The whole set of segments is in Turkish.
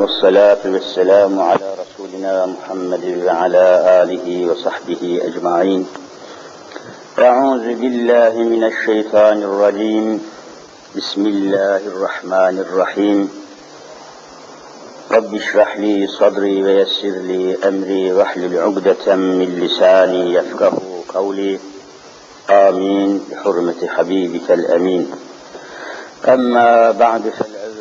والصلاة والسلام على رسولنا محمد وعلى آله وصحبه أجمعين. أعوذ بالله من الشيطان الرجيم. بسم الله الرحمن الرحيم. رب اشرح لي صدري ويسر لي أمري واحلل عقدة من لساني يفقه قولي. آمين. بحرمة حبيبك الأمين. أما بعد فالأول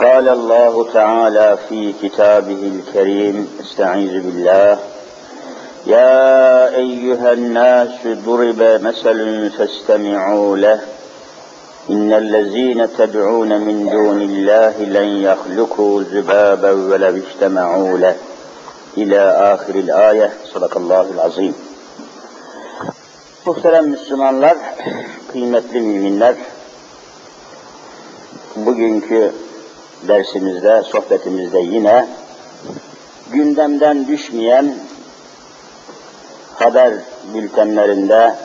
قال الله تعالى في كتابه الكريم استعيذ بالله يا أيها الناس ضرب مثل فاستمعوا له إن الذين تدعون من دون الله لن يخلقوا ذبابا ولو اجتمعوا له إلى آخر الآية صدق الله العظيم Muhterem Müslümanlar, kıymetli müminler, bugünkü dersimizde, sohbetimizde yine gündemden düşmeyen haber bültenlerinde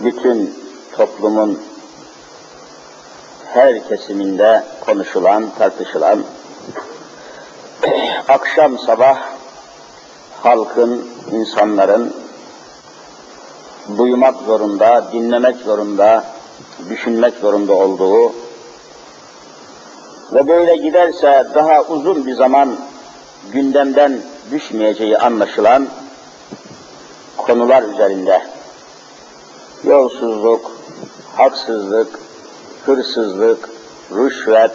bütün toplumun her kesiminde konuşulan, tartışılan, akşam sabah halkın, insanların duymak zorunda, dinlemek zorunda, düşünmek zorunda olduğu ve böyle giderse daha uzun bir zaman gündemden düşmeyeceği anlaşılan konular üzerinde. Yolsuzluk, haksızlık, hırsızlık, rüşvet,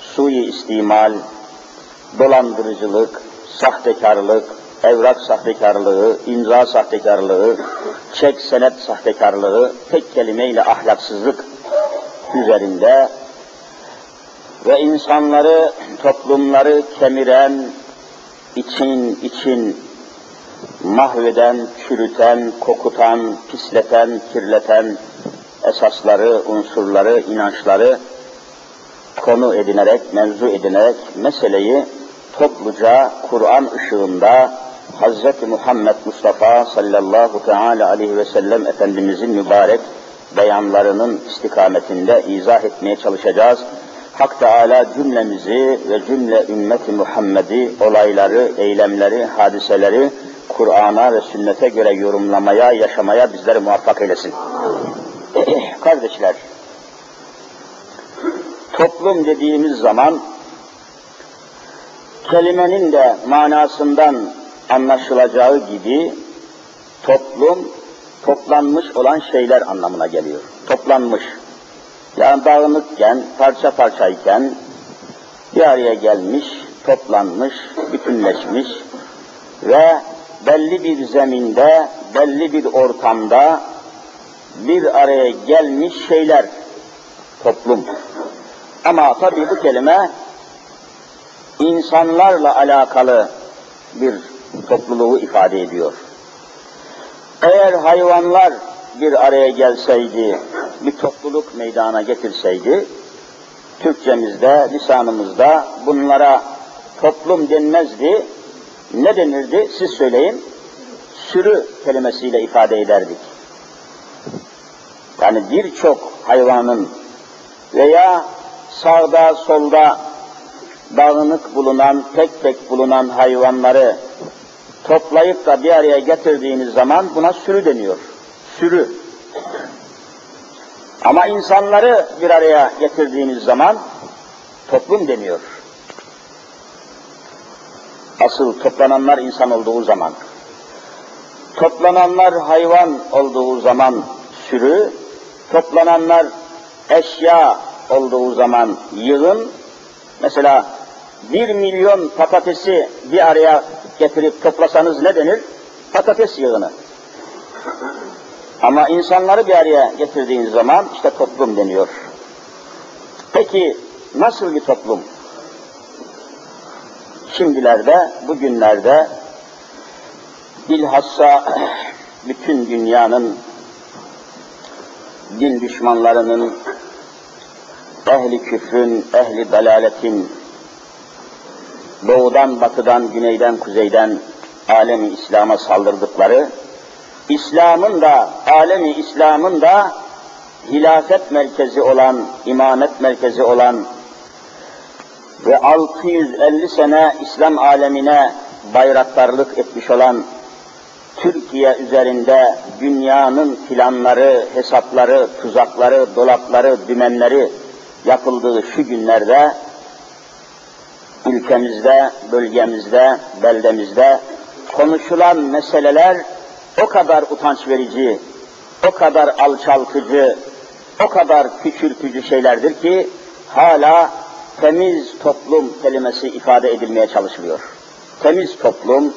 sui istimal, dolandırıcılık, sahtekarlık, evrak sahtekarlığı, imza sahtekarlığı, çek senet sahtekarlığı, tek kelimeyle ahlaksızlık üzerinde ve insanları, toplumları kemiren, için için mahveden, çürüten, kokutan, pisleten, kirleten esasları, unsurları, inançları konu edinerek, mevzu edinerek meseleyi topluca Kur'an ışığında Hz. Muhammed Mustafa sallallahu teala aleyhi ve sellem Efendimizin mübarek beyanlarının istikametinde izah etmeye çalışacağız. Hak Teala cümlemizi ve cümle ümmeti Muhammed'i olayları, eylemleri, hadiseleri Kur'an'a ve sünnete göre yorumlamaya, yaşamaya bizleri muvaffak eylesin. Kardeşler, toplum dediğimiz zaman kelimenin de manasından anlaşılacağı gibi toplum toplanmış olan şeyler anlamına geliyor. Toplanmış. Yani dağınıkken, parça parçayken bir araya gelmiş, toplanmış, bütünleşmiş ve belli bir zeminde, belli bir ortamda bir araya gelmiş şeyler toplum. Ama tabii bu kelime insanlarla alakalı bir topluluğu ifade ediyor. Eğer hayvanlar bir araya gelseydi, bir topluluk meydana getirseydi, Türkçemizde, lisanımızda bunlara toplum denmezdi, ne denirdi siz söyleyin, sürü kelimesiyle ifade ederdik. Yani birçok hayvanın veya sağda solda dağınık bulunan, tek tek bulunan hayvanları toplayıp da bir araya getirdiğiniz zaman buna sürü deniyor. Sürü. Ama insanları bir araya getirdiğiniz zaman toplum deniyor. Asıl toplananlar insan olduğu zaman, toplananlar hayvan olduğu zaman sürü, toplananlar eşya olduğu zaman yığın, mesela bir milyon patatesi bir araya getirip toplasanız ne denir? Patates yığını. Ama insanları bir araya getirdiğiniz zaman işte toplum deniyor. Peki nasıl bir toplum? şimdilerde, bugünlerde bilhassa bütün dünyanın din düşmanlarının, ehli küfrün, ehli dalaletin, doğudan, batıdan, güneyden, kuzeyden alemi İslam'a saldırdıkları, İslam'ın da, alemi İslam'ın da hilafet merkezi olan, imamet merkezi olan ve 650 sene İslam alemine bayraktarlık etmiş olan Türkiye üzerinde dünyanın planları, hesapları, tuzakları, dolapları, dümenleri yapıldığı şu günlerde ülkemizde, bölgemizde, beldemizde konuşulan meseleler o kadar utanç verici, o kadar alçaltıcı, o kadar küçültücü şeylerdir ki hala temiz toplum kelimesi ifade edilmeye çalışılıyor. Temiz toplum,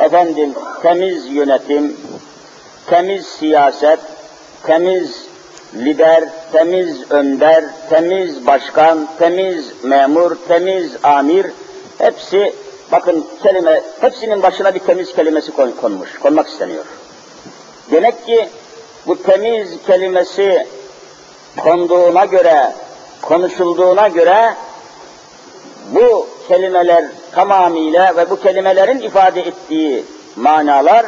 efendim temiz yönetim, temiz siyaset, temiz lider, temiz önder, temiz başkan, temiz memur, temiz amir, hepsi bakın kelime, hepsinin başına bir temiz kelimesi konmuş, konmak isteniyor. Demek ki bu temiz kelimesi konduğuna göre, konuşulduğuna göre bu kelimeler tamamıyla ve bu kelimelerin ifade ettiği manalar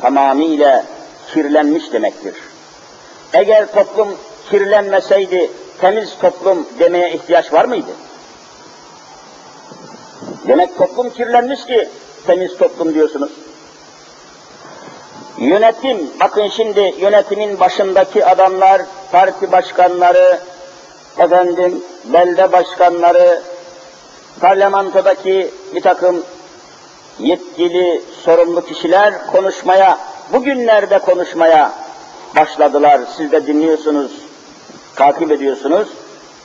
tamamıyla kirlenmiş demektir. Eğer toplum kirlenmeseydi temiz toplum demeye ihtiyaç var mıydı? Demek toplum kirlenmiş ki temiz toplum diyorsunuz. Yönetim, bakın şimdi yönetimin başındaki adamlar, parti başkanları, efendim belde başkanları, parlamentodaki bir takım yetkili, sorumlu kişiler konuşmaya, bugünlerde konuşmaya başladılar. Siz de dinliyorsunuz, takip ediyorsunuz.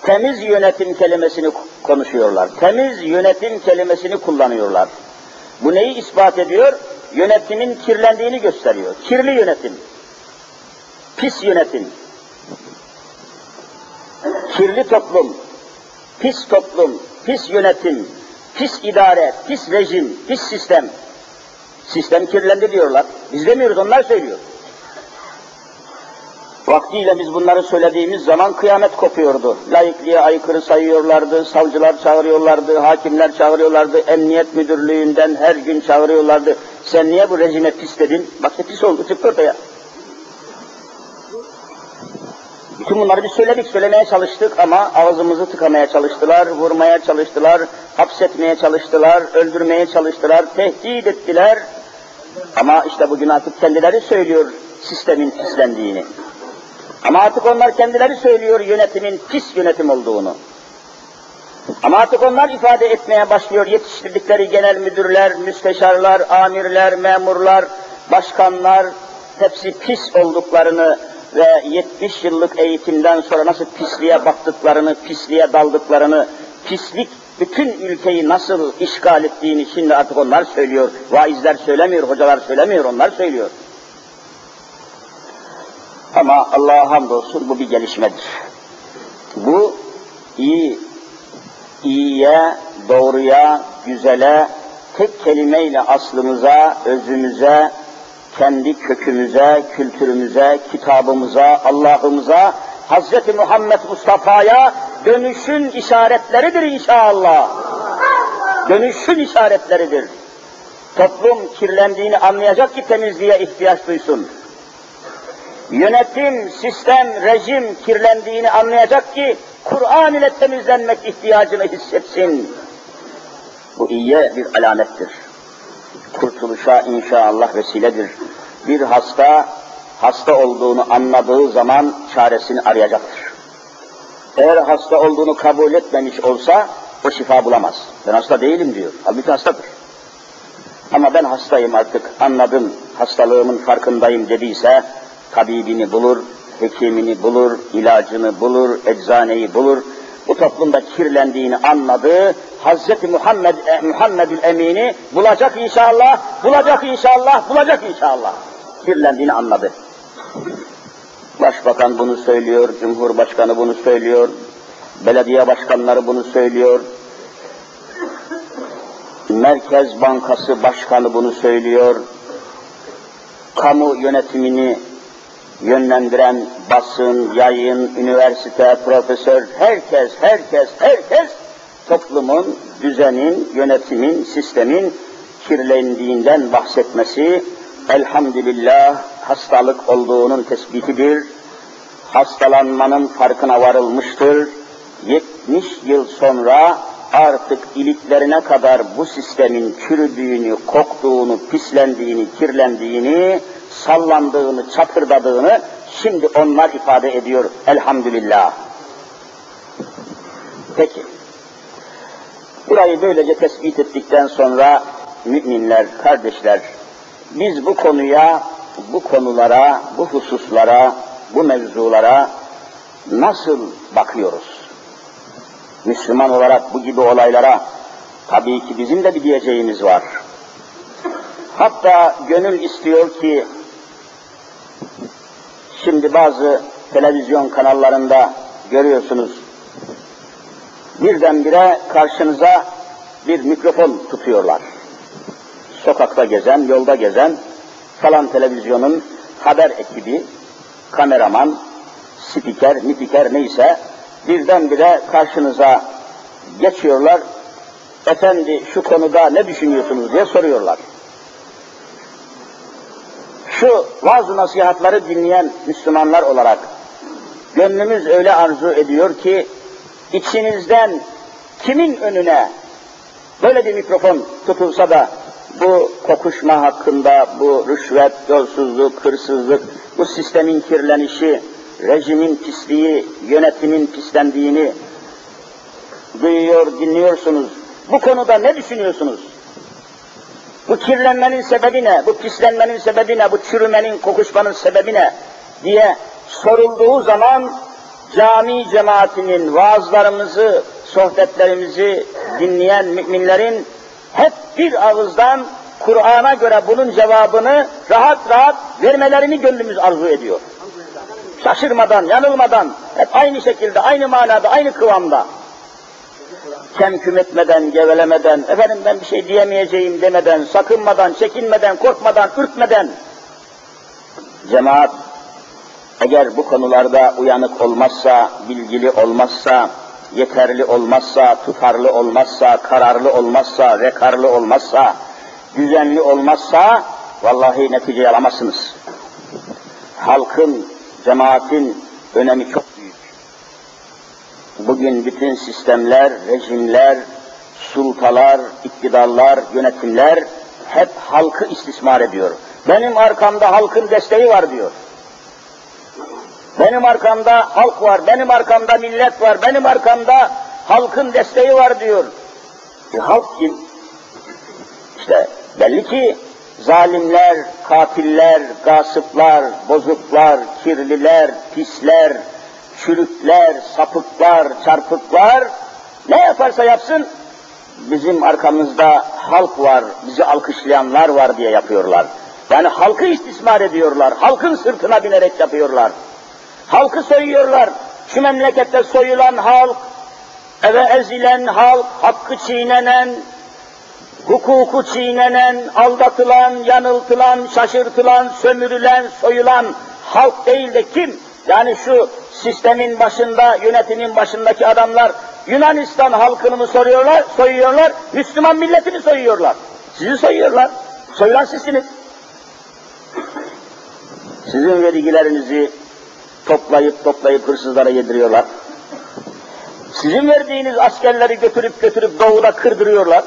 Temiz yönetim kelimesini konuşuyorlar. Temiz yönetim kelimesini kullanıyorlar. Bu neyi ispat ediyor? Yönetimin kirlendiğini gösteriyor. Kirli yönetim. Pis yönetim. Kirli toplum. Pis toplum. Pis yönetim. Pis idare. Pis rejim. Pis sistem. Sistem kirlendi diyorlar. Biz demiyoruz, onlar söylüyor. Vaktiyle biz bunları söylediğimiz zaman kıyamet kopuyordu. Laikliğe aykırı sayıyorlardı, savcılar çağırıyorlardı, hakimler çağırıyorlardı, emniyet müdürlüğünden her gün çağırıyorlardı. Sen niye bu rejime pis dedin? Bak pis oldu, çıktı ortaya. Bütün bunları biz söyledik, söylemeye çalıştık ama ağzımızı tıkamaya çalıştılar, vurmaya çalıştılar, hapsetmeye çalıştılar, öldürmeye çalıştılar, tehdit ettiler. Ama işte bugün artık kendileri söylüyor sistemin pislendiğini. Ama artık onlar kendileri söylüyor yönetimin pis yönetim olduğunu. Ama artık onlar ifade etmeye başlıyor yetiştirdikleri genel müdürler, müsteşarlar, amirler, memurlar, başkanlar hepsi pis olduklarını ve 70 yıllık eğitimden sonra nasıl pisliğe baktıklarını, pisliğe daldıklarını, pislik bütün ülkeyi nasıl işgal ettiğini şimdi artık onlar söylüyor. Vaizler söylemiyor, hocalar söylemiyor, onlar söylüyor. Ama Allah'a hamdolsun bu bir gelişmedir. Bu iyi, iyiye, doğruya, güzele, tek kelimeyle aslımıza, özümüze, kendi kökümüze, kültürümüze, kitabımıza, Allah'ımıza, Hz. Muhammed Mustafa'ya dönüşün işaretleridir inşallah. Dönüşün işaretleridir. Toplum kirlendiğini anlayacak ki temizliğe ihtiyaç duysun yönetim, sistem, rejim kirlendiğini anlayacak ki Kur'an ile temizlenmek ihtiyacını hissetsin. Bu iyiye bir alamettir. Kurtuluşa inşallah vesiledir. Bir hasta, hasta olduğunu anladığı zaman çaresini arayacaktır. Eğer hasta olduğunu kabul etmemiş olsa o şifa bulamaz. Ben hasta değilim diyor. Halbuki hastadır. Ama ben hastayım artık, anladım, hastalığımın farkındayım dediyse tabibini bulur, hekimini bulur, ilacını bulur, eczaneyi bulur. Bu toplumda kirlendiğini anladı. Hazreti Muhammed e, Muhammedül Emin'i bulacak inşallah, bulacak inşallah, bulacak inşallah. Kirlendiğini anladı. Başbakan bunu söylüyor, Cumhurbaşkanı bunu söylüyor, belediye başkanları bunu söylüyor. Merkez Bankası Başkanı bunu söylüyor. Kamu yönetimini yönlendiren basın, yayın, üniversite, profesör, herkes, herkes, herkes toplumun, düzenin, yönetimin, sistemin kirlendiğinden bahsetmesi elhamdülillah hastalık olduğunun tespitidir. Hastalanmanın farkına varılmıştır. 70 yıl sonra artık iliklerine kadar bu sistemin çürüdüğünü, koktuğunu, pislendiğini, kirlendiğini, sallandığını, çatırdadığını şimdi onlar ifade ediyor elhamdülillah. Peki. Burayı böylece tespit ettikten sonra müminler, kardeşler, biz bu konuya, bu konulara, bu hususlara, bu mevzulara nasıl bakıyoruz? Müslüman olarak bu gibi olaylara tabii ki bizim de bir diyeceğimiz var. Hatta gönül istiyor ki şimdi bazı televizyon kanallarında görüyorsunuz birdenbire karşınıza bir mikrofon tutuyorlar. Sokakta gezen, yolda gezen falan televizyonun haber ekibi, kameraman, spiker, mipiker neyse birdenbire karşınıza geçiyorlar. Efendi şu konuda ne düşünüyorsunuz diye soruyorlar. Şu vaaz nasihatları dinleyen Müslümanlar olarak gönlümüz öyle arzu ediyor ki içinizden kimin önüne böyle bir mikrofon tutulsa da bu kokuşma hakkında, bu rüşvet, yolsuzluk, hırsızlık, bu sistemin kirlenişi, rejimin pisliği, yönetimin pislendiğini duyuyor, dinliyorsunuz. Bu konuda ne düşünüyorsunuz? Bu kirlenmenin sebebi ne? Bu pislenmenin sebebi ne? Bu çürümenin, kokuşmanın sebebi ne? diye sorulduğu zaman cami cemaatinin vaazlarımızı, sohbetlerimizi dinleyen müminlerin hep bir ağızdan Kur'an'a göre bunun cevabını rahat rahat vermelerini gönlümüz arzu ediyor. Şaşırmadan, yanılmadan, hep aynı şekilde, aynı manada, aynı kıvamda. Kemküm etmeden, gevelemeden, efendim ben bir şey diyemeyeceğim demeden, sakınmadan, çekinmeden, korkmadan, ürkmeden, cemaat eğer bu konularda uyanık olmazsa, bilgili olmazsa, yeterli olmazsa, tutarlı olmazsa, kararlı olmazsa, vekarlı olmazsa, düzenli olmazsa, vallahi netice alamazsınız. Halkın, cemaatin önemi çok. Bugün bütün sistemler, rejimler, sultalar, iktidarlar, yönetimler hep halkı istismar ediyor. Benim arkamda halkın desteği var diyor. Benim arkamda halk var, benim arkamda millet var, benim arkamda halkın desteği var diyor. E, halk kim? İşte belli ki zalimler, katiller, gasıplar, bozuklar, kirliler, pisler, çürükler, sapıklar, çarpıklar ne yaparsa yapsın bizim arkamızda halk var, bizi alkışlayanlar var diye yapıyorlar. Yani halkı istismar ediyorlar, halkın sırtına binerek yapıyorlar. Halkı soyuyorlar. Şu memlekette soyulan halk, eve ezilen halk, hakkı çiğnenen, hukuku çiğnenen, aldatılan, yanıltılan, şaşırtılan, sömürülen, soyulan halk değil de kim? Yani şu sistemin başında, yönetimin başındaki adamlar Yunanistan halkını mı soruyorlar, soyuyorlar, Müslüman milletini soyuyorlar. Sizi soyuyorlar. Soyulan sizsiniz. Sizin vergilerinizi toplayıp toplayıp hırsızlara yediriyorlar. Sizin verdiğiniz askerleri götürüp götürüp doğuda kırdırıyorlar.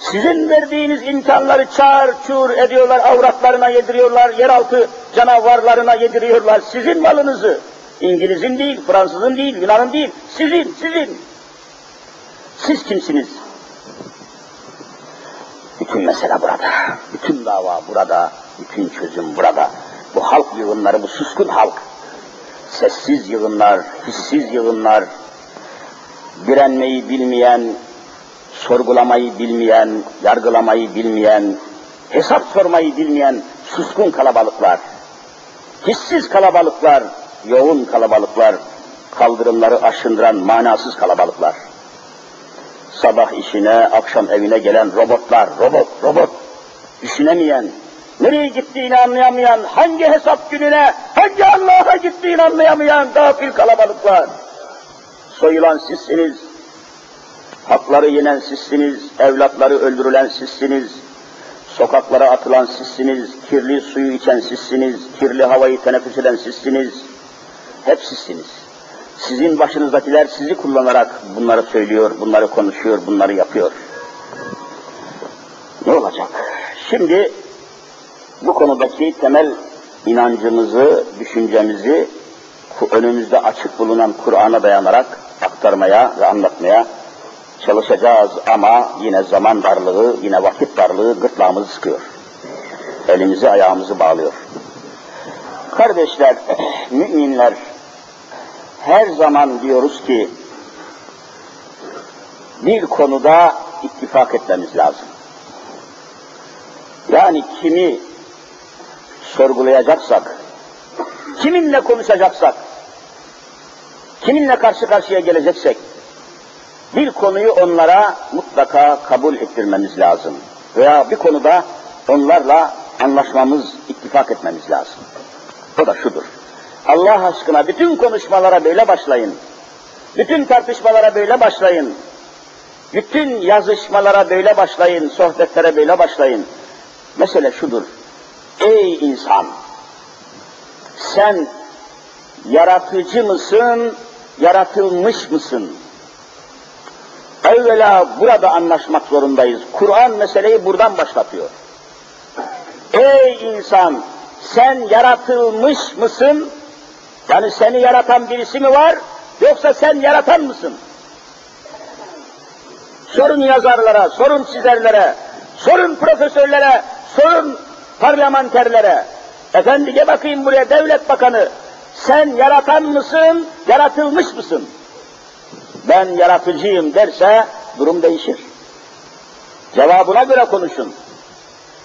Sizin verdiğiniz imkanları çağır çur ediyorlar, avratlarına yediriyorlar, yeraltı canavarlarına yediriyorlar. Sizin malınızı, İngiliz'in değil, Fransız'ın değil, Yunan'ın değil, sizin, sizin. Siz kimsiniz? Bütün mesele burada, bütün dava burada, bütün çözüm burada. Bu halk yığınları, bu suskun halk, sessiz yığınlar, hissiz yığınlar, direnmeyi bilmeyen, sorgulamayı bilmeyen, yargılamayı bilmeyen, hesap sormayı bilmeyen suskun kalabalıklar, hissiz kalabalıklar, yoğun kalabalıklar, kaldırımları aşındıran manasız kalabalıklar. Sabah işine, akşam evine gelen robotlar, robot, robot, düşünemeyen, nereye gittiğini anlayamayan, hangi hesap gününe, hangi Allah'a gittiğini anlayamayan gafil kalabalıklar. Soyulan sizsiniz, hakları yenen sizsiniz, evlatları öldürülen sizsiniz, sokaklara atılan sizsiniz, kirli suyu içen sizsiniz, kirli havayı teneffüs eden sizsiniz, hep sizsiniz. Sizin başınızdakiler sizi kullanarak bunları söylüyor, bunları konuşuyor, bunları yapıyor. Ne olacak? Şimdi bu konudaki temel inancımızı, düşüncemizi önümüzde açık bulunan Kur'an'a dayanarak aktarmaya ve anlatmaya çalışacağız ama yine zaman darlığı, yine vakit darlığı gırtlağımızı sıkıyor. Elimizi ayağımızı bağlıyor. Kardeşler, müminler her zaman diyoruz ki bir konuda ittifak etmemiz lazım. Yani kimi sorgulayacaksak, kiminle konuşacaksak, kiminle karşı karşıya geleceksek, bir konuyu onlara mutlaka kabul ettirmemiz lazım. Veya bir konuda onlarla anlaşmamız, ittifak etmemiz lazım. O da şudur. Allah aşkına bütün konuşmalara böyle başlayın. Bütün tartışmalara böyle başlayın. Bütün yazışmalara böyle başlayın, sohbetlere böyle başlayın. Mesele şudur. Ey insan! Sen yaratıcı mısın, yaratılmış mısın? Evvela burada anlaşmak zorundayız. Kur'an meseleyi buradan başlatıyor. Ey insan! Sen yaratılmış mısın? Yani seni yaratan birisi mi var? Yoksa sen yaratan mısın? Sorun yazarlara, sorun çizerlere, sorun profesörlere, sorun parlamenterlere. Efendi gel bakayım buraya devlet bakanı. Sen yaratan mısın, yaratılmış mısın? Ben yaratıcıyım derse durum değişir. Cevabına göre konuşun.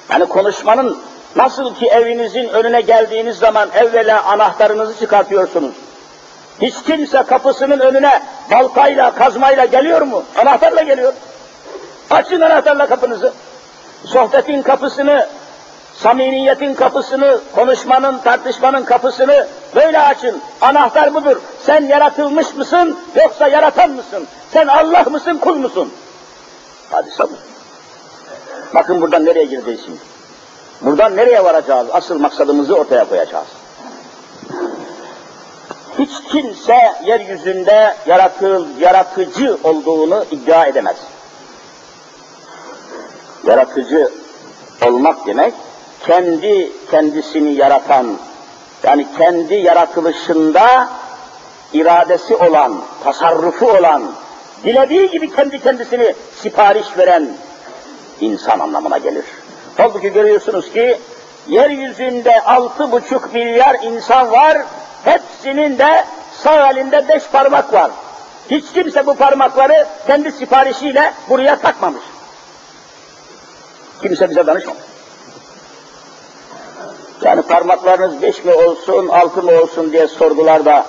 Yani konuşmanın nasıl ki evinizin önüne geldiğiniz zaman evvela anahtarınızı çıkartıyorsunuz. Hiç kimse kapısının önüne baltayla, kazmayla geliyor mu? Anahtarla geliyor. Açın anahtarla kapınızı. Sohbetin kapısını, samimiyetin kapısını, konuşmanın, tartışmanın kapısını böyle açın. Anahtar budur. Sen yaratılmış mısın yoksa yaratan mısın? Sen Allah mısın, kul musun? Hadi sabır. Bakın buradan nereye gireceğiz şimdi? Buradan nereye varacağız? Asıl maksadımızı ortaya koyacağız. Hiç kimse yeryüzünde yaratıl, yaratıcı olduğunu iddia edemez. Yaratıcı olmak demek, kendi kendisini yaratan, yani kendi yaratılışında iradesi olan, tasarrufu olan, dilediği gibi kendi kendisini sipariş veren insan anlamına gelir. Halbuki görüyorsunuz ki yeryüzünde altı buçuk milyar insan var, hepsinin de sağ elinde beş parmak var. Hiç kimse bu parmakları kendi siparişiyle buraya takmamış. Kimse bize danışmamış. Yani parmaklarınız beş mi olsun, altı mı olsun diye sorgularda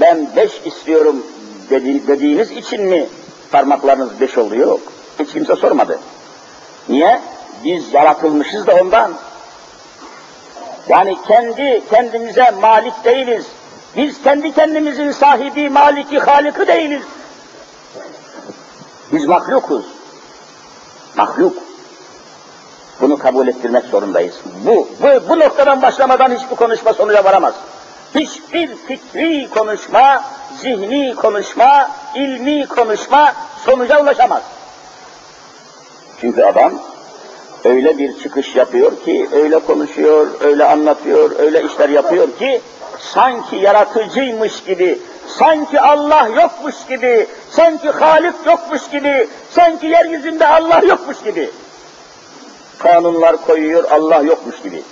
ben beş istiyorum dedi, dediğiniz için mi parmaklarınız beş oluyor? Yok. Hiç kimse sormadı. Niye? Biz yaratılmışız da ondan. Yani kendi kendimize malik değiliz. Biz kendi kendimizin sahibi, maliki, halikı değiliz. Biz mahlukuz. Mahluk. Bunu kabul ettirmek zorundayız. Bu, bu, bu noktadan başlamadan hiçbir konuşma sonuca varamaz. Hiçbir fikri konuşma, zihni konuşma, ilmi konuşma sonuca ulaşamaz. Çünkü adam öyle bir çıkış yapıyor ki, öyle konuşuyor, öyle anlatıyor, öyle işler yapıyor ki, sanki yaratıcıymış gibi, sanki Allah yokmuş gibi, sanki Halik yokmuş gibi, sanki yeryüzünde Allah yokmuş gibi. Kanunlar koyuyor, Allah yokmuş gibi.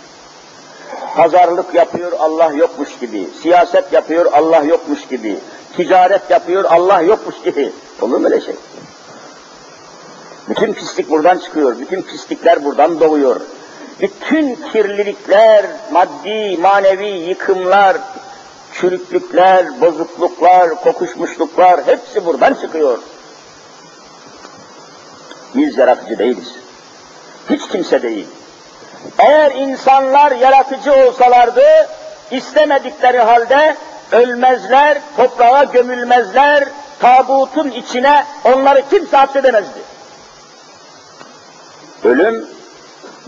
Pazarlık yapıyor, Allah yokmuş gibi. Siyaset yapıyor, Allah yokmuş gibi. Ticaret yapıyor, Allah yokmuş gibi. Olur mu öyle şey? Bütün pislik buradan çıkıyor, bütün pislikler buradan doğuyor. Bütün kirlilikler, maddi, manevi yıkımlar, çürüklükler, bozukluklar, kokuşmuşluklar hepsi buradan çıkıyor. Biz yaratıcı değiliz. Hiç kimse değil. Eğer insanlar yaratıcı olsalardı, istemedikleri halde ölmezler, toprağa gömülmezler, tabutun içine onları kimse hapsedemezdi. Ölüm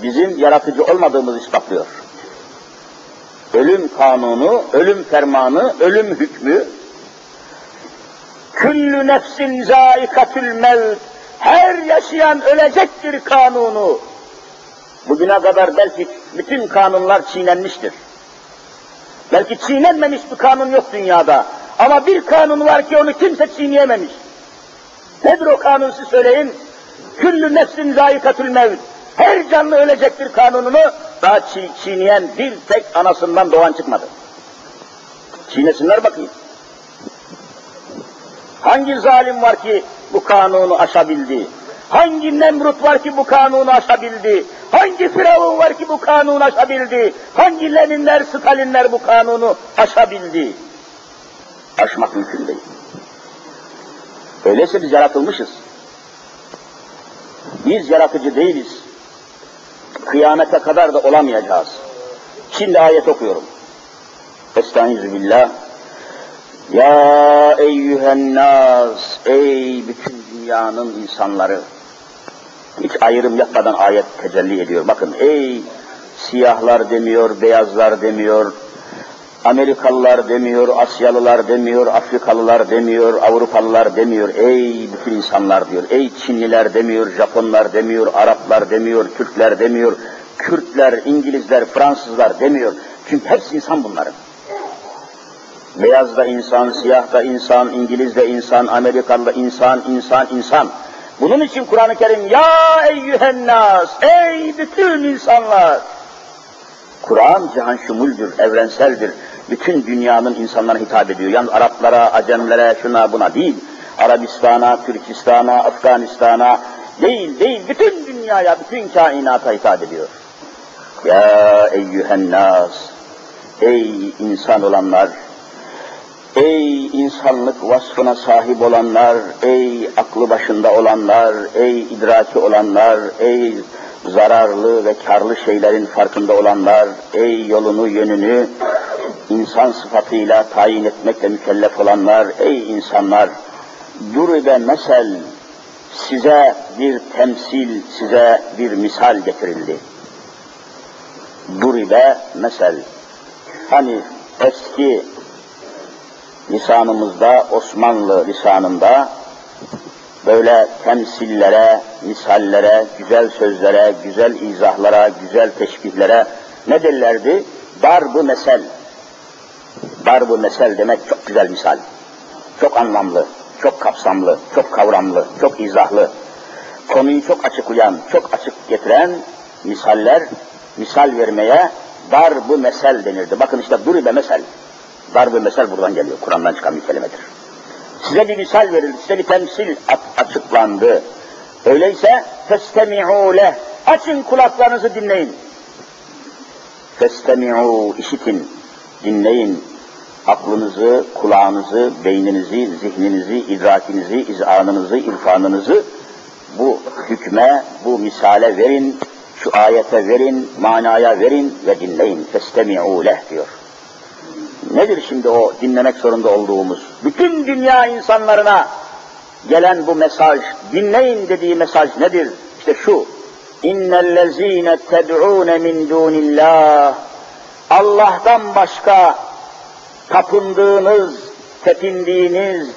bizim yaratıcı olmadığımızı ispatlıyor. Ölüm kanunu, ölüm fermanı, ölüm hükmü, küllü nefsin zaikatül mevt, her yaşayan ölecektir kanunu. Bugüne kadar belki bütün kanunlar çiğnenmiştir. Belki çiğnenmemiş bir kanun yok dünyada. Ama bir kanun var ki onu kimse çiğneyememiş. Nedir o kanun siz söyleyin? Küllü nefsin zayikatül mevt. Her canlı ölecektir kanununu daha çiğ, çiğneyen bir tek anasından doğan çıkmadı. Çiğnesinler bakayım. Hangi zalim var ki bu kanunu aşabildi? Hangi Nemrut var ki bu kanunu aşabildi? Hangi Firavun var ki bu kanunu aşabildi? Hangi Leninler, Stalinler bu kanunu aşabildi? Aşmak mümkün değil. Öyleyse biz yaratılmışız. Biz yaratıcı değiliz. Kıyamete kadar da olamayacağız. Şimdi ayet okuyorum. Estaizu billah. Ya eyyühen nas, ey bütün dünyanın insanları. Hiç ayrım yapmadan ayet tecelli ediyor. Bakın ey siyahlar demiyor, beyazlar demiyor, Amerikalılar demiyor, Asyalılar demiyor, Afrikalılar demiyor, Avrupalılar demiyor. Ey bütün insanlar diyor. Ey Çinliler demiyor, Japonlar demiyor, Araplar demiyor, Türkler demiyor, Kürtler, İngilizler, Fransızlar demiyor. Çünkü hepsi insan bunların. Beyaz da insan, siyah da insan, İngiliz de insan, Amerikalı da insan, insan, insan. Bunun için Kur'an-ı Kerim ya eyyühen nas, ey bütün insanlar. Kur'an cihan şumuldür, evrenseldir. Bütün dünyanın insanlarına hitap ediyor. Yalnız Araplara, Acemlere, şuna buna değil. Arabistan'a, Türkistan'a, Afganistan'a değil, değil. Bütün dünyaya, bütün kainata hitap ediyor. Ya eyyühen nas, ey insan olanlar, Ey insanlık vasfına sahip olanlar, ey aklı başında olanlar, ey idraki olanlar, ey zararlı ve karlı şeylerin farkında olanlar, ey yolunu yönünü insan sıfatıyla tayin etmekle mükellef olanlar, ey insanlar, duribe mesel, size bir temsil, size bir misal getirildi. Duribe mesel, hani eski lisanımızda, Osmanlı lisanında böyle temsillere, misallere, güzel sözlere, güzel izahlara, güzel teşbihlere ne derlerdi? Darbu mesel. Darbu mesel demek çok güzel misal. Çok anlamlı, çok kapsamlı, çok kavramlı, çok izahlı. Konuyu çok açıklayan, çok açık getiren misaller, misal vermeye darbu mesel denirdi. Bakın işte duribe mesel. Darbe mesel buradan geliyor. Kur'an'dan çıkan bir kelimedir. Size bir misal verildi, size bir temsil açıklandı. Öyleyse festemi'u leh. Açın kulaklarınızı dinleyin. Festemi'u işitin, dinleyin. Aklınızı, kulağınızı, beyninizi, zihninizi, idrakinizi, izanınızı, irfanınızı bu hükme, bu misale verin, şu ayete verin, manaya verin ve dinleyin. Festemi'u leh diyor. Nedir şimdi o dinlemek zorunda olduğumuz? Bütün dünya insanlarına gelen bu mesaj, dinleyin dediği mesaj nedir? İşte şu, İnnellezîne ted'ûne min dûnillâh Allah'tan başka tapındığınız, tepindiğiniz,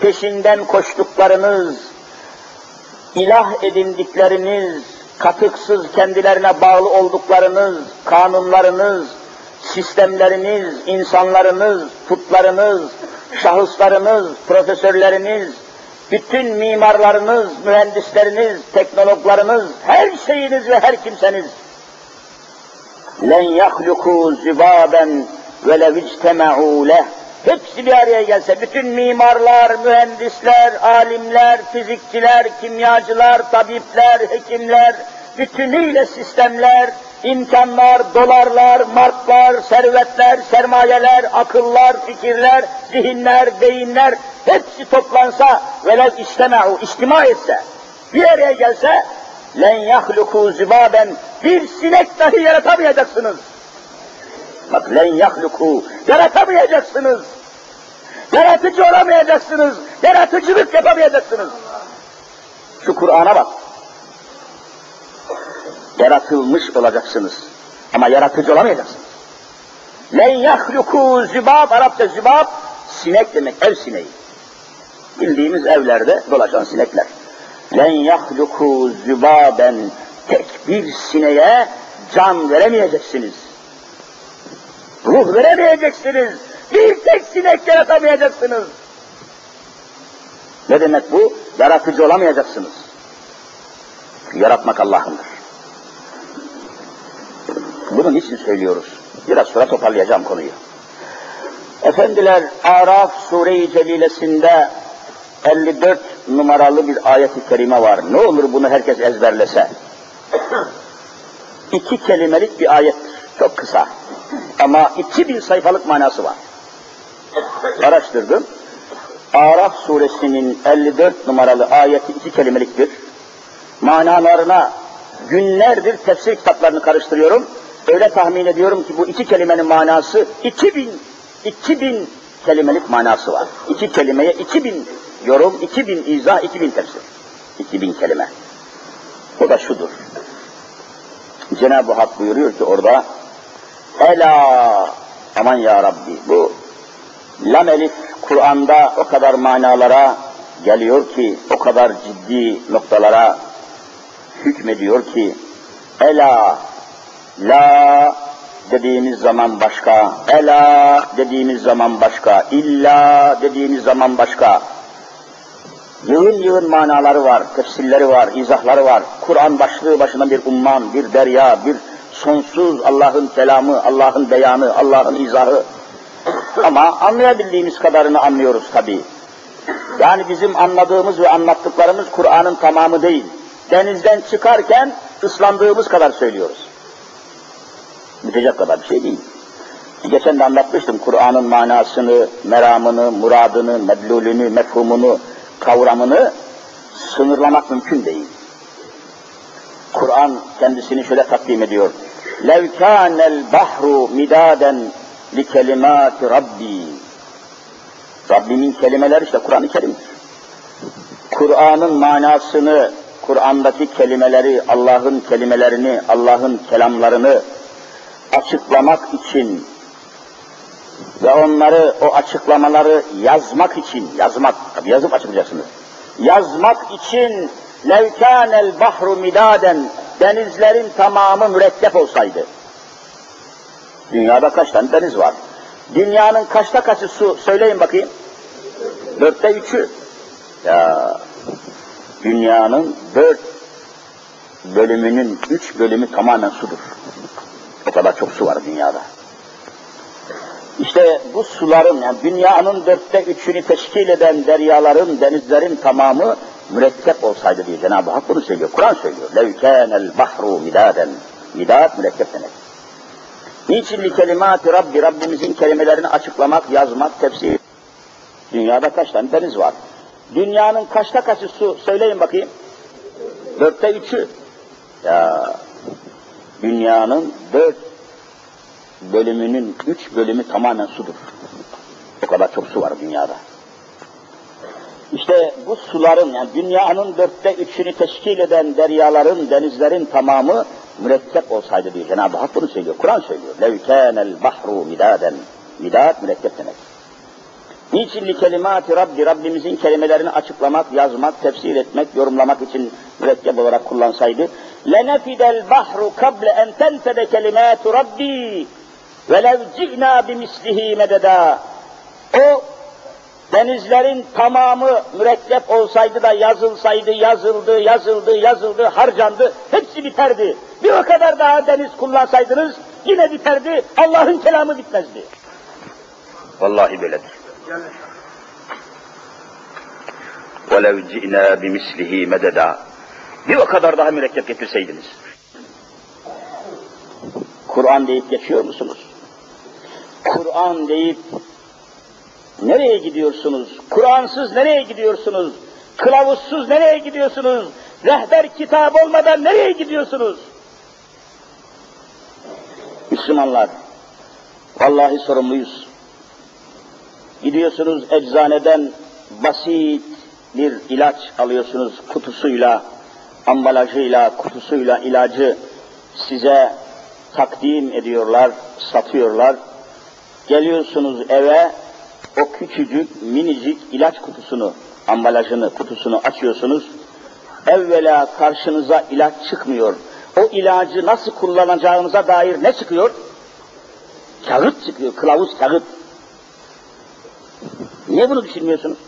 peşinden koştuklarınız, ilah edindikleriniz, katıksız kendilerine bağlı olduklarınız, kanunlarınız, sistemleriniz, insanlarınız, putlarınız, şahıslarınız, profesörleriniz, bütün mimarlarınız, mühendisleriniz, teknologlarınız, her şeyiniz ve her kimseniz. Len yahluku zibaben ve lev ictema'u leh. Hepsi bir araya gelse, bütün mimarlar, mühendisler, alimler, fizikçiler, kimyacılar, tabipler, hekimler, bütünüyle sistemler, imkanlar, dolarlar, marklar, servetler, sermayeler, akıllar, fikirler, zihinler, beyinler hepsi toplansa velev iştema'u, içtima etse, bir araya gelse len yahluku zübaben bir sinek dahi yaratamayacaksınız. Bak len yahluku yaratamayacaksınız. Yaratıcı olamayacaksınız. Yaratıcılık yapamayacaksınız. Şu Kur'an'a bak. Yaratılmış olacaksınız. Ama yaratıcı olamayacaksınız. Len yahluku zübab, Arapça zübab, sinek demek, ev sineği. Bildiğimiz evlerde dolaşan sinekler. Len yahluku zübaben, tek bir sineğe can veremeyeceksiniz. Ruh veremeyeceksiniz. Bir tek sinek yaratamayacaksınız. Ne demek bu? Yaratıcı olamayacaksınız. Yaratmak Allah'ındır. Bunun için söylüyoruz. Biraz sonra toparlayacağım konuyu. Efendiler, Araf Sure-i Celilesinde 54 numaralı bir ayet-i kerime var. Ne olur bunu herkes ezberlese. İki kelimelik bir ayettir. Çok kısa. Ama 2000 sayfalık manası var. Araştırdım. Araf suresinin 54 numaralı ayeti iki kelimeliktir. Manalarına günlerdir tefsir kitaplarını karıştırıyorum. Öyle tahmin ediyorum ki bu iki kelimenin manası 2000 2000 kelimelik manası var. İki kelimeye 2000 yorum, 2000 izah, 2000 tefsir. 2000 kelime. O da şudur. Cenab-ı Hak buyuruyor ki orada Ela aman ya Rabbi bu lam elif Kur'an'da o kadar manalara geliyor ki o kadar ciddi noktalara hükmediyor ki Ela La dediğimiz zaman başka, ela dediğimiz zaman başka, illa dediğimiz zaman başka. Yığın yığın manaları var, tefsirleri var, izahları var. Kur'an başlığı başına bir umman, bir derya, bir sonsuz Allah'ın kelamı, Allah'ın beyanı, Allah'ın izahı. Ama anlayabildiğimiz kadarını anlıyoruz tabii. Yani bizim anladığımız ve anlattıklarımız Kur'an'ın tamamı değil. Denizden çıkarken ıslandığımız kadar söylüyoruz bitecek kadar bir şey değil. Geçen de anlatmıştım Kur'an'ın manasını, meramını, muradını, medlulünü, mefhumunu, kavramını sınırlamak mümkün değil. Kur'an kendisini şöyle takdim ediyor. لَوْ كَانَ الْبَحْرُ مِدَادًا لِكَلِمَاتِ رَبِّي Rabbimin kelimeleri işte Kur'an-ı Kerim'dir. Kur'an'ın manasını, Kur'an'daki kelimeleri, Allah'ın kelimelerini, Allah'ın kelamlarını açıklamak için ve onları, o açıklamaları yazmak için, yazmak, tabi yazıp açıklayacaksınız. Yazmak için levkânel bahru midaden, denizlerin tamamı mürekkep olsaydı. Dünyada kaç tane deniz var? Dünyanın kaçta kaçı su? Söyleyin bakayım. Dörtte üçü. Ya, dünyanın dört bölümünün üç bölümü tamamen sudur kadar çok su var dünyada. İşte bu suların, yani dünyanın dörtte üçünü teşkil eden deryaların, denizlerin tamamı mürekkep olsaydı diye Cenab-ı Hak bunu söylüyor. Kur'an söylüyor. لَوْ el bahru midaden. Midad mürekkep demek. Niçin li kelimati Rabbi, Rabbimizin kelimelerini açıklamak, yazmak, tefsir. Dünyada kaç tane deniz var? Dünyanın kaçta kaçı su? Söyleyin bakayım. Dörtte üçü. Ya, dünyanın dört bölümünün üç bölümü tamamen sudur. O kadar çok su var dünyada. İşte bu suların, yani dünyanın dörtte üçünü teşkil eden deryaların, denizlerin tamamı mürekkep olsaydı diyor Cenab-ı Hak bunu söylüyor. Kur'an söylüyor. لَوْ كَانَ الْبَحْرُ مِدَادًا Midad mürekkep demek. Niçin li kelimati Rabbi, Rabbimizin kelimelerini açıklamak, yazmak, tefsir etmek, yorumlamak için mürekkep olarak kullansaydı, لَنَفِدَ الْبَحْرُ قَبْلَ اَنْ تَنْفَدَ كَلِمَاتُ رَبِّي وَلَوْ جِئْنَا بِمِسْلِهِ مَدَدًا O denizlerin tamamı mürekkep olsaydı da yazılsaydı, yazıldı, yazıldı, yazıldı, harcandı, hepsi biterdi. Bir o kadar daha deniz kullansaydınız yine biterdi, Allah'ın kelamı bitmezdi. Vallahi böyledir. وَلَوْ جِئْنَا بِمِسْلِهِ مَدَدًا Bir o kadar daha mürekkep getirseydiniz. Kur'an deyip geçiyor musunuz? Kur'an deyip nereye gidiyorsunuz? Kur'ansız nereye gidiyorsunuz? Kılavuzsuz nereye gidiyorsunuz? rehber kitap olmadan nereye gidiyorsunuz? Müslümanlar, vallahi sorumluyuz. Gidiyorsunuz eczaneden basit bir ilaç alıyorsunuz kutusuyla, ambalajıyla, kutusuyla ilacı size takdim ediyorlar, satıyorlar. Geliyorsunuz eve, o küçücük, minicik ilaç kutusunu, ambalajını, kutusunu açıyorsunuz. Evvela karşınıza ilaç çıkmıyor. O ilacı nasıl kullanacağınıza dair ne çıkıyor? Kağıt çıkıyor, kılavuz kağıt. Niye bunu düşünmüyorsunuz?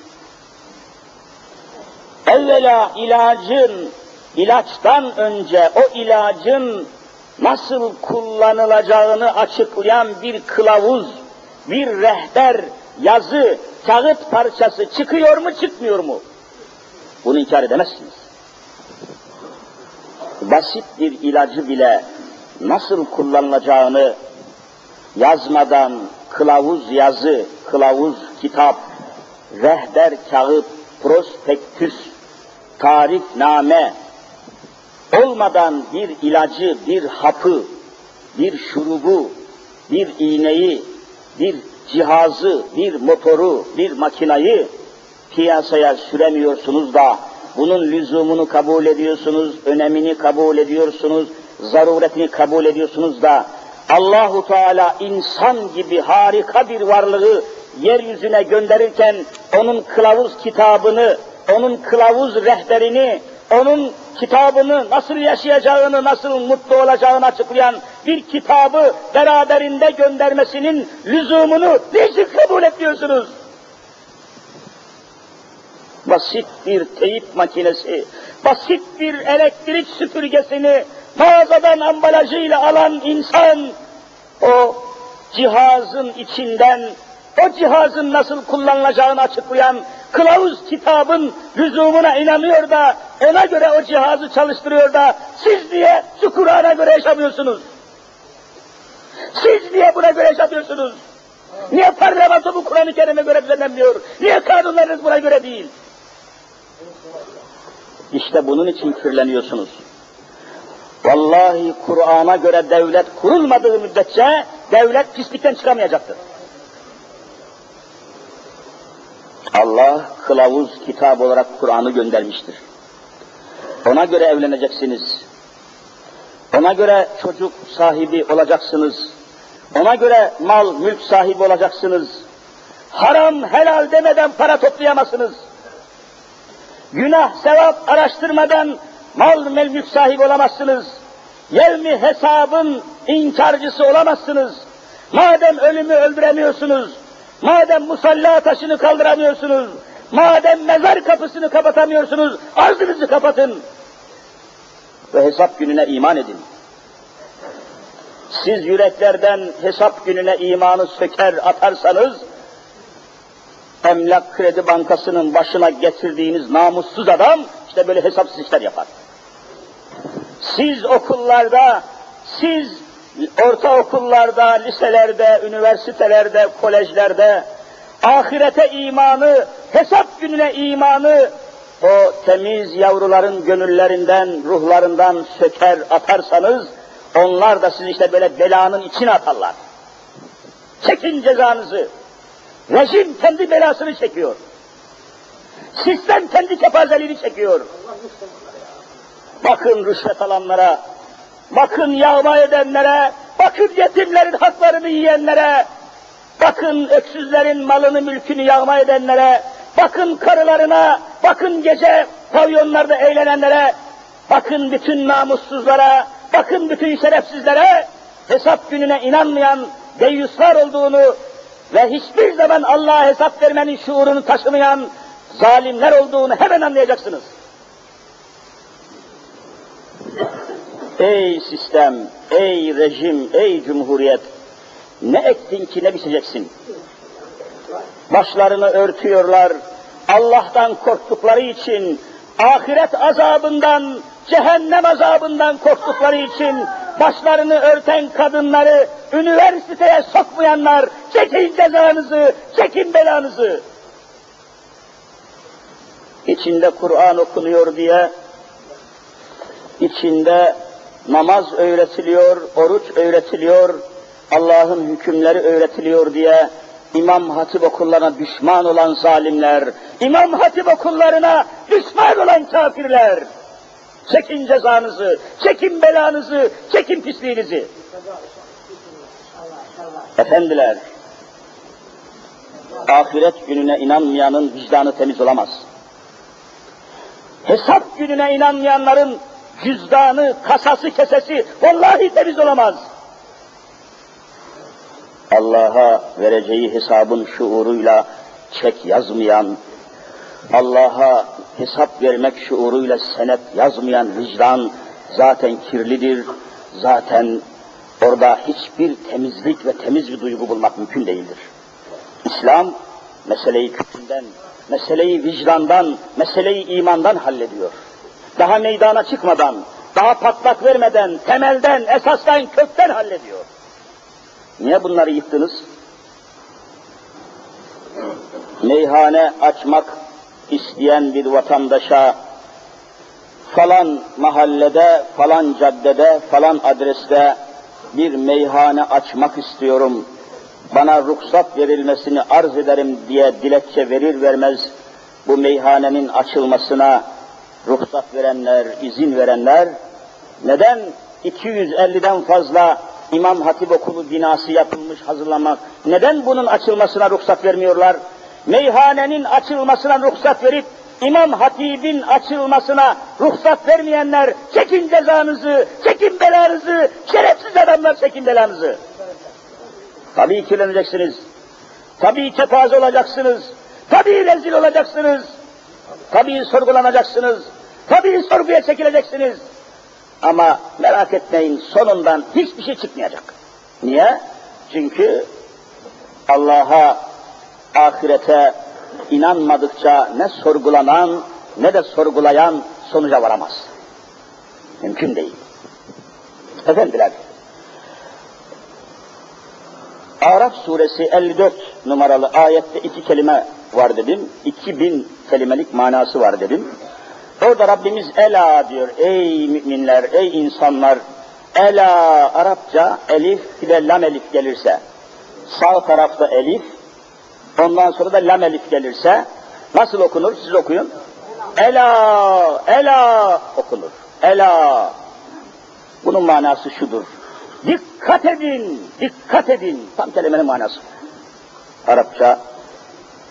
Evvela ilacın, ilaçtan önce o ilacın nasıl kullanılacağını açıklayan bir kılavuz, bir rehber, yazı, kağıt parçası çıkıyor mu çıkmıyor mu? Bunu inkar edemezsiniz. Basit bir ilacı bile nasıl kullanılacağını yazmadan kılavuz yazı, kılavuz kitap, rehber kağıt, prospektüs, tarifname olmadan bir ilacı, bir hapı, bir şurubu, bir iğneyi, bir cihazı, bir motoru, bir makinayı piyasaya süremiyorsunuz da bunun lüzumunu kabul ediyorsunuz, önemini kabul ediyorsunuz, zaruretini kabul ediyorsunuz da Allahu Teala insan gibi harika bir varlığı yeryüzüne gönderirken onun kılavuz kitabını, onun kılavuz rehberini, onun kitabını nasıl yaşayacağını, nasıl mutlu olacağını açıklayan bir kitabı beraberinde göndermesinin lüzumunu niçin kabul etmiyorsunuz? Basit bir teyip makinesi, basit bir elektrik süpürgesini mağazadan ambalajıyla alan insan, o cihazın içinden, o cihazın nasıl kullanılacağını açıklayan kılavuz kitabın lüzumuna inanıyor da, ona göre o cihazı çalıştırıyor da, siz niye şu Kur'an'a göre yaşamıyorsunuz? Siz niye buna göre yaşamıyorsunuz? Niye parlamento bu Kur'an-ı Kerim'e göre düzenlenmiyor? Niye kanunlarınız buna göre değil? İşte bunun için kirleniyorsunuz. Vallahi Kur'an'a göre devlet kurulmadığı müddetçe devlet pislikten çıkamayacaktır. Allah kılavuz kitap olarak Kur'an'ı göndermiştir. Ona göre evleneceksiniz. Ona göre çocuk sahibi olacaksınız. Ona göre mal, mülk sahibi olacaksınız. Haram, helal demeden para toplayamazsınız. Günah, sevap araştırmadan mal, mülk sahibi olamazsınız. Yevmi hesabın inkarcısı olamazsınız. Madem ölümü öldüremiyorsunuz, madem musalla taşını kaldıramıyorsunuz, madem mezar kapısını kapatamıyorsunuz, ağzınızı kapatın ve hesap gününe iman edin. Siz yüreklerden hesap gününe imanı söker atarsanız, Emlak Kredi Bankası'nın başına getirdiğiniz namussuz adam, işte böyle hesapsız işler yapar. Siz okullarda, siz ortaokullarda, liselerde, üniversitelerde, kolejlerde ahirete imanı, hesap gününe imanı o temiz yavruların gönüllerinden, ruhlarından söker atarsanız onlar da sizi işte böyle belanın içine atarlar. Çekin cezanızı. Rejim kendi belasını çekiyor. Sistem kendi kepazeliğini çekiyor. Bakın rüşvet alanlara, bakın yağma edenlere, bakın yetimlerin haklarını yiyenlere, bakın öksüzlerin malını mülkünü yağma edenlere, bakın karılarına, bakın gece pavyonlarda eğlenenlere, bakın bütün namussuzlara, bakın bütün şerefsizlere, hesap gününe inanmayan deyyuslar olduğunu ve hiçbir zaman Allah'a hesap vermenin şuurunu taşımayan zalimler olduğunu hemen anlayacaksınız. Ey sistem, ey rejim, ey cumhuriyet, ne ektin ki ne biçeceksin? Başlarını örtüyorlar, Allah'tan korktukları için, ahiret azabından, cehennem azabından korktukları için, başlarını örten kadınları üniversiteye sokmayanlar, çekin cezanızı, çekin belanızı. İçinde Kur'an okunuyor diye içinde namaz öğretiliyor, oruç öğretiliyor, Allah'ın hükümleri öğretiliyor diye İmam Hatip okullarına düşman olan zalimler, İmam Hatip okullarına düşman olan kafirler, çekin cezanızı, çekin belanızı, çekin pisliğinizi. Efendiler, ahiret gününe inanmayanın vicdanı temiz olamaz. Hesap gününe inanmayanların cüzdanı, kasası, kesesi vallahi temiz olamaz. Allah'a vereceği hesabın şuuruyla çek yazmayan, Allah'a hesap vermek şuuruyla senet yazmayan vicdan zaten kirlidir, zaten orada hiçbir temizlik ve temiz bir duygu bulmak mümkün değildir. İslam meseleyi kökünden, meseleyi vicdandan, meseleyi imandan hallediyor. Daha meydana çıkmadan, daha patlak vermeden, temelden, esasdan, kökten hallediyor. Niye bunları yıktınız? Meyhane açmak isteyen bir vatandaşa falan mahallede, falan caddede, falan adreste bir meyhane açmak istiyorum, bana ruhsat verilmesini arz ederim diye dilekçe verir vermez bu meyhanenin açılmasına ruhsat verenler, izin verenler neden 250'den fazla İmam Hatip Okulu binası yapılmış hazırlamak, neden bunun açılmasına ruhsat vermiyorlar? Meyhanenin açılmasına ruhsat verip İmam Hatib'in açılmasına ruhsat vermeyenler çekin cezanızı, çekin belanızı, şerefsiz adamlar çekin belanızı. Tabii kirleneceksiniz. Tabii kepaze olacaksınız. Tabii rezil olacaksınız. Tabii sorgulanacaksınız. Tabii sorguya çekileceksiniz. Ama merak etmeyin sonundan hiçbir şey çıkmayacak. Niye? Çünkü Allah'a, ahirete inanmadıkça ne sorgulanan ne de sorgulayan sonuca varamaz. Mümkün değil. Efendiler, Araf suresi 54 numaralı ayette iki kelime var dedim. 2000 kelimelik manası var dedim. Orada Rabbimiz ela diyor. Ey müminler, ey insanlar. Ela Arapça elif bir de lam elif gelirse. Sağ tarafta elif, ondan sonra da lam elif gelirse nasıl okunur? Siz okuyun. Ela, ela okunur. Ela. Bunun manası şudur. Dikkat edin, dikkat edin. Tam kelimenin manası. Arapça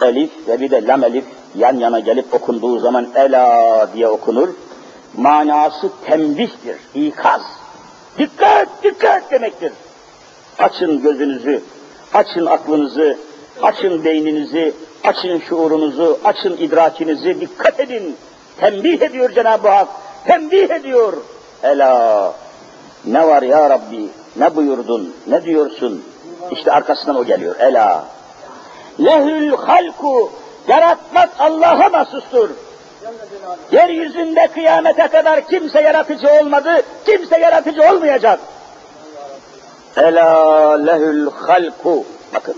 elif ve bir de lam elif yan yana gelip okunduğu zaman ela diye okunur. Manası tembihtir, ikaz. Dikkat, dikkat demektir. Açın gözünüzü, açın aklınızı, açın beyninizi, açın şuurunuzu, açın idrakinizi, dikkat edin. Tembih ediyor Cenab-ı Hak, tembih ediyor. Ela, ne var ya Rabbi, ne buyurdun, ne diyorsun? İşte arkasından o geliyor. Ela. Lehül halku, yaratmak Allah'a mahsustur. Yeryüzünde kıyamete kadar kimse yaratıcı olmadı, kimse yaratıcı olmayacak. Ela lehül halku. Bakın.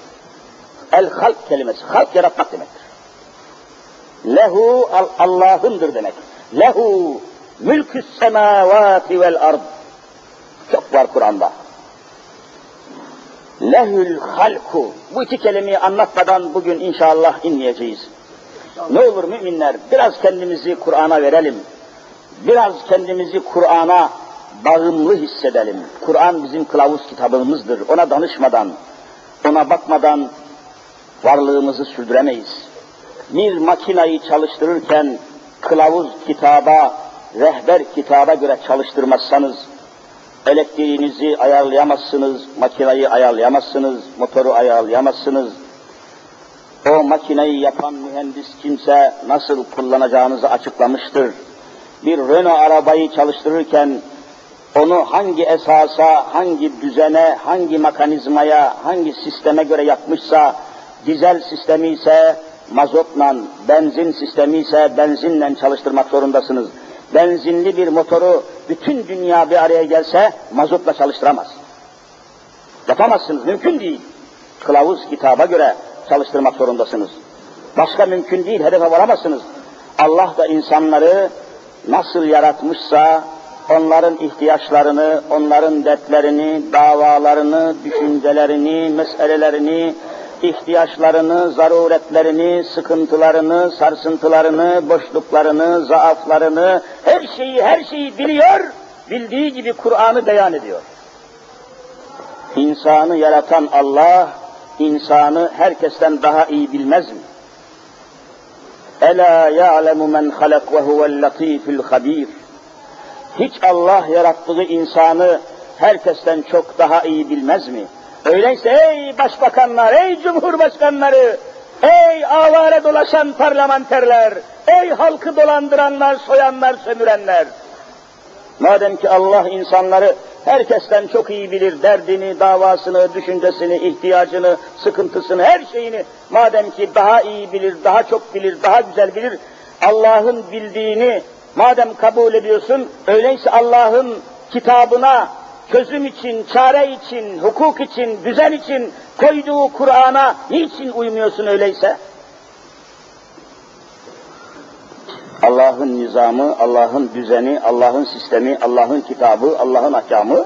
El halk kelimesi, halk yaratmak demektir. Lehu Allah'ındır demek. Lehu mülkü semavati vel ard. Çok var Kur'an'da. Lehül halku. Bu iki kelimeyi anlatmadan bugün inşallah inmeyeceğiz. Ne olur müminler biraz kendimizi Kur'an'a verelim. Biraz kendimizi Kur'an'a bağımlı hissedelim. Kur'an bizim kılavuz kitabımızdır. Ona danışmadan, ona bakmadan varlığımızı sürdüremeyiz. Bir makinayı çalıştırırken kılavuz kitaba, rehber kitaba göre çalıştırmazsanız, elektriğinizi ayarlayamazsınız, makinayı ayarlayamazsınız, motoru ayarlayamazsınız. O makineyi yapan mühendis kimse nasıl kullanacağınızı açıklamıştır. Bir Renault arabayı çalıştırırken onu hangi esasa, hangi düzene, hangi mekanizmaya, hangi sisteme göre yapmışsa, dizel sistemi ise mazotla, benzin sistemi ise benzinle çalıştırmak zorundasınız benzinli bir motoru bütün dünya bir araya gelse mazotla çalıştıramaz. Yapamazsınız, mümkün değil. Kılavuz kitaba göre çalıştırmak zorundasınız. Başka mümkün değil, hedefe varamazsınız. Allah da insanları nasıl yaratmışsa, onların ihtiyaçlarını, onların dertlerini, davalarını, düşüncelerini, meselelerini, ihtiyaçlarını, zaruretlerini, sıkıntılarını, sarsıntılarını, boşluklarını, zaaflarını, her şeyi, her şeyi biliyor, bildiği gibi Kur'an'ı beyan ediyor. İnsanı yaratan Allah, insanı herkesten daha iyi bilmez mi? Ela ya'lemu men halak ve huvel latiful habir. Hiç Allah yarattığı insanı herkesten çok daha iyi bilmez mi? Öyleyse ey başbakanlar, ey cumhurbaşkanları, ey avare dolaşan parlamenterler, ey halkı dolandıranlar, soyanlar, sömürenler. Madem ki Allah insanları herkesten çok iyi bilir, derdini, davasını, düşüncesini, ihtiyacını, sıkıntısını, her şeyini madem ki daha iyi bilir, daha çok bilir, daha güzel bilir, Allah'ın bildiğini madem kabul ediyorsun, öyleyse Allah'ın kitabına, çözüm için, çare için, hukuk için, düzen için koyduğu Kur'an'a niçin uymuyorsun öyleyse? Allah'ın nizamı, Allah'ın düzeni, Allah'ın sistemi, Allah'ın kitabı, Allah'ın ahkamı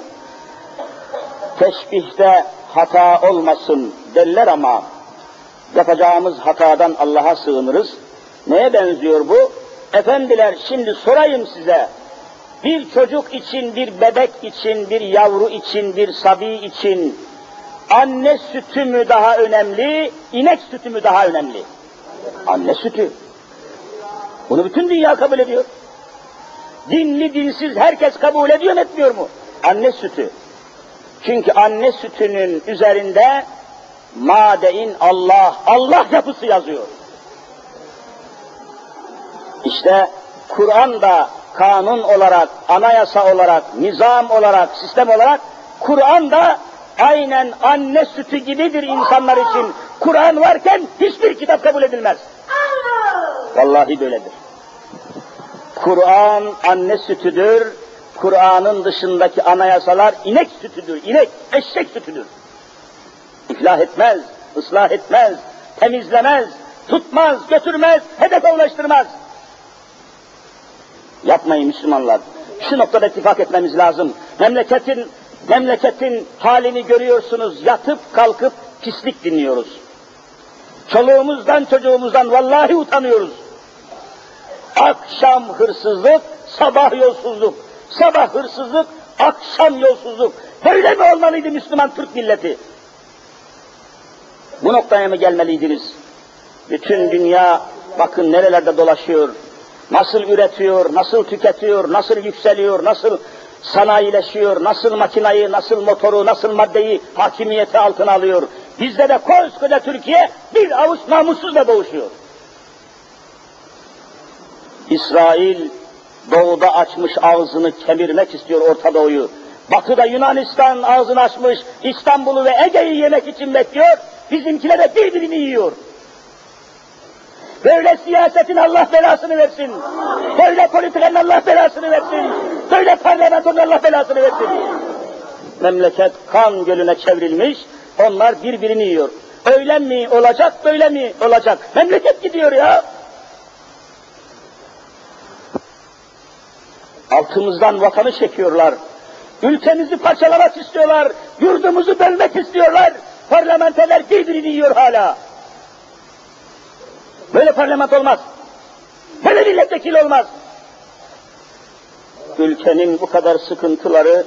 teşbihte hata olmasın derler ama yapacağımız hatadan Allah'a sığınırız. Neye benziyor bu? Efendiler şimdi sorayım size. Bir çocuk için, bir bebek için, bir yavru için, bir sabi için anne sütü mü daha önemli, inek sütü mü daha önemli? Anne sütü. Bunu bütün dünya kabul ediyor. Dinli dinsiz herkes kabul ediyor etmiyor mu? Anne sütü. Çünkü anne sütünün üzerinde madein Allah, Allah yapısı yazıyor. İşte Kur'an da kanun olarak, anayasa olarak, nizam olarak, sistem olarak Kur'an da aynen anne sütü gibidir insanlar için. Kur'an varken hiçbir kitap kabul edilmez. Vallahi böyledir. Kur'an anne sütüdür. Kur'an'ın dışındaki anayasalar inek sütüdür. İnek, eşek sütüdür. İflah etmez, ıslah etmez, temizlemez, tutmaz, götürmez, hedefe ulaştırmaz. Yapmayın Müslümanlar. Şu noktada ittifak etmemiz lazım. Memleketin memleketin halini görüyorsunuz. Yatıp kalkıp pislik dinliyoruz. Çoluğumuzdan çocuğumuzdan vallahi utanıyoruz. Akşam hırsızlık, sabah yolsuzluk. Sabah hırsızlık, akşam yolsuzluk. Böyle mi olmalıydı Müslüman Türk milleti? Bu noktaya mı gelmeliydiniz? Bütün dünya bakın nerelerde dolaşıyor. Nasıl üretiyor, nasıl tüketiyor, nasıl yükseliyor, nasıl sanayileşiyor, nasıl makinayı, nasıl motoru, nasıl maddeyi hakimiyeti altına alıyor. Bizde de koskoca Türkiye bir avuç namussuzla boğuşuyor. İsrail doğuda açmış ağzını kemirmek istiyor Orta Doğu'yu. Batıda Yunanistan ağzını açmış, İstanbul'u ve Ege'yi yemek için bekliyor. Bizimkiler de birbirini yiyor. Böyle siyasetin Allah belasını versin. Böyle politikanın Allah belasını versin. Böyle parlamentonun Allah belasını versin. Memleket kan gölüne çevrilmiş, onlar birbirini yiyor. Öyle mi olacak, böyle mi olacak? Memleket gidiyor ya. Altımızdan vatanı çekiyorlar. Ülkemizi parçalamak istiyorlar. Yurdumuzu bölmek istiyorlar. Parlamenterler birbirini yiyor hala. Böyle parlamento olmaz. Böyle milletvekili olmaz. Ülkenin bu kadar sıkıntıları,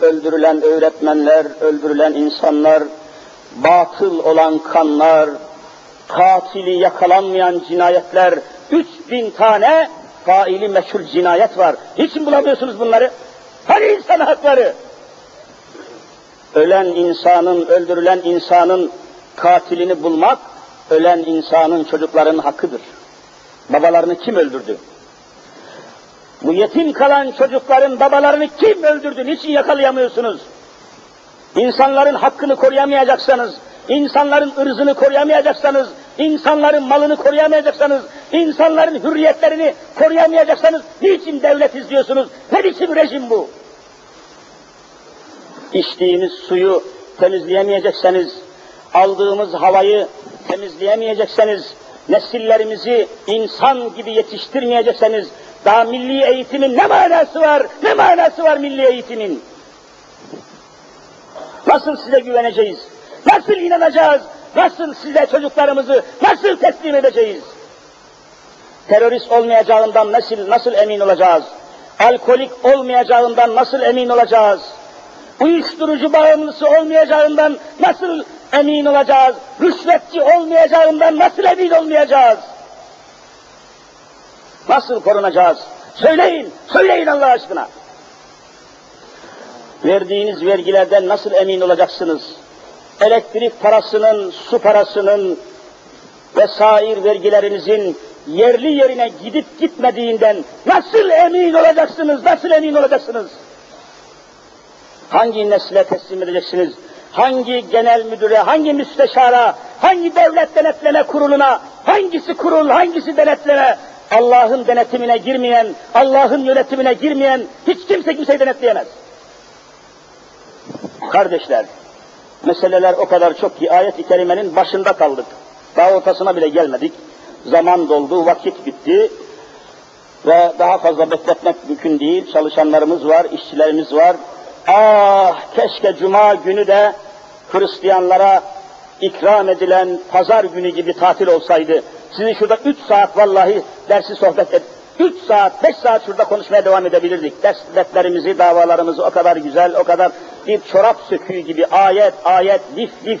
öldürülen öğretmenler, öldürülen insanlar, batıl olan kanlar, katili yakalanmayan cinayetler, 3000 tane faili meşhur cinayet var. Niçin bulamıyorsunuz bunları? Hani insan hakları? Ölen insanın, öldürülen insanın katilini bulmak, ölen insanın çocukların hakkıdır. Babalarını kim öldürdü? Bu yetim kalan çocukların babalarını kim öldürdü? Niçin yakalayamıyorsunuz? İnsanların hakkını koruyamayacaksanız, insanların ırzını koruyamayacaksanız, insanların malını koruyamayacaksanız, insanların hürriyetlerini koruyamayacaksanız niçin devlet izliyorsunuz? Ne biçim rejim bu? İçtiğiniz suyu temizleyemeyecekseniz, aldığımız havayı temizleyemeyecekseniz, nesillerimizi insan gibi yetiştirmeyecekseniz, Daha milli eğitimin ne manası var, ne manası var milli eğitimin? Nasıl size güveneceğiz? Nasıl inanacağız? Nasıl size çocuklarımızı nasıl teslim edeceğiz? Terörist olmayacağından nasıl, nasıl emin olacağız? Alkolik olmayacağından nasıl emin olacağız? Uyuşturucu bağımlısı olmayacağından nasıl emin olacağız? Rüşvetçi olmayacağından nasıl emin olmayacağız? Nasıl korunacağız? Söyleyin, söyleyin Allah aşkına. Verdiğiniz vergilerden nasıl emin olacaksınız? Elektrik parasının, su parasının vesair vergilerinizin yerli yerine gidip gitmediğinden nasıl emin olacaksınız, nasıl emin olacaksınız? Hangi nesle teslim edeceksiniz? Hangi genel müdüre, hangi müsteşara, hangi devlet denetleme kuruluna, hangisi kurul, hangisi denetleme, Allah'ın denetimine girmeyen, Allah'ın yönetimine girmeyen hiç kimse kimseyi denetleyemez. Kardeşler, meseleler o kadar çok ki ayet-i kerimenin başında kaldık. Daha ortasına bile gelmedik. Zaman doldu, vakit bitti ve daha fazla bekletmek mümkün değil. Çalışanlarımız var, işçilerimiz var. Ah keşke cuma günü de Hristiyanlara ikram edilen pazar günü gibi tatil olsaydı. Sizi şurada üç saat vallahi dersi sohbet et. Üç saat, beş saat şurada konuşmaya devam edebilirdik. Derslerimizi, davalarımızı o kadar güzel, o kadar bir çorap söküğü gibi ayet, ayet, lif, lif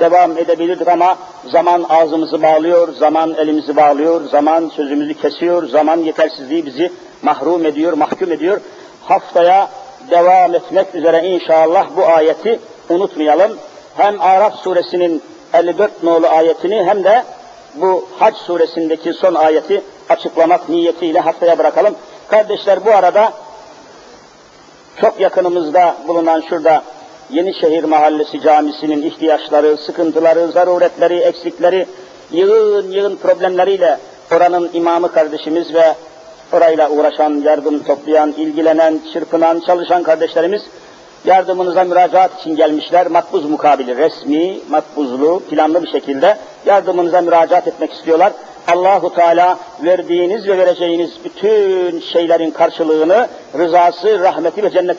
devam edebilirdik ama zaman ağzımızı bağlıyor, zaman elimizi bağlıyor, zaman sözümüzü kesiyor, zaman yetersizliği bizi mahrum ediyor, mahkum ediyor. Haftaya devam etmek üzere inşallah bu ayeti unutmayalım. Hem Araf suresinin 54 nolu ayetini hem de bu Hac suresindeki son ayeti açıklamak niyetiyle haftaya bırakalım. Kardeşler bu arada çok yakınımızda bulunan şurada Yenişehir Mahallesi Camisi'nin ihtiyaçları, sıkıntıları, zaruretleri, eksikleri, yığın yığın problemleriyle oranın imamı kardeşimiz ve orayla uğraşan, yardım toplayan, ilgilenen, çırpınan, çalışan kardeşlerimiz yardımınıza müracaat için gelmişler. Makbuz mukabili, resmi, makbuzlu, planlı bir şekilde yardımınıza müracaat etmek istiyorlar. Allahu Teala verdiğiniz ve vereceğiniz bütün şeylerin karşılığını, rızası, rahmeti ve cenneti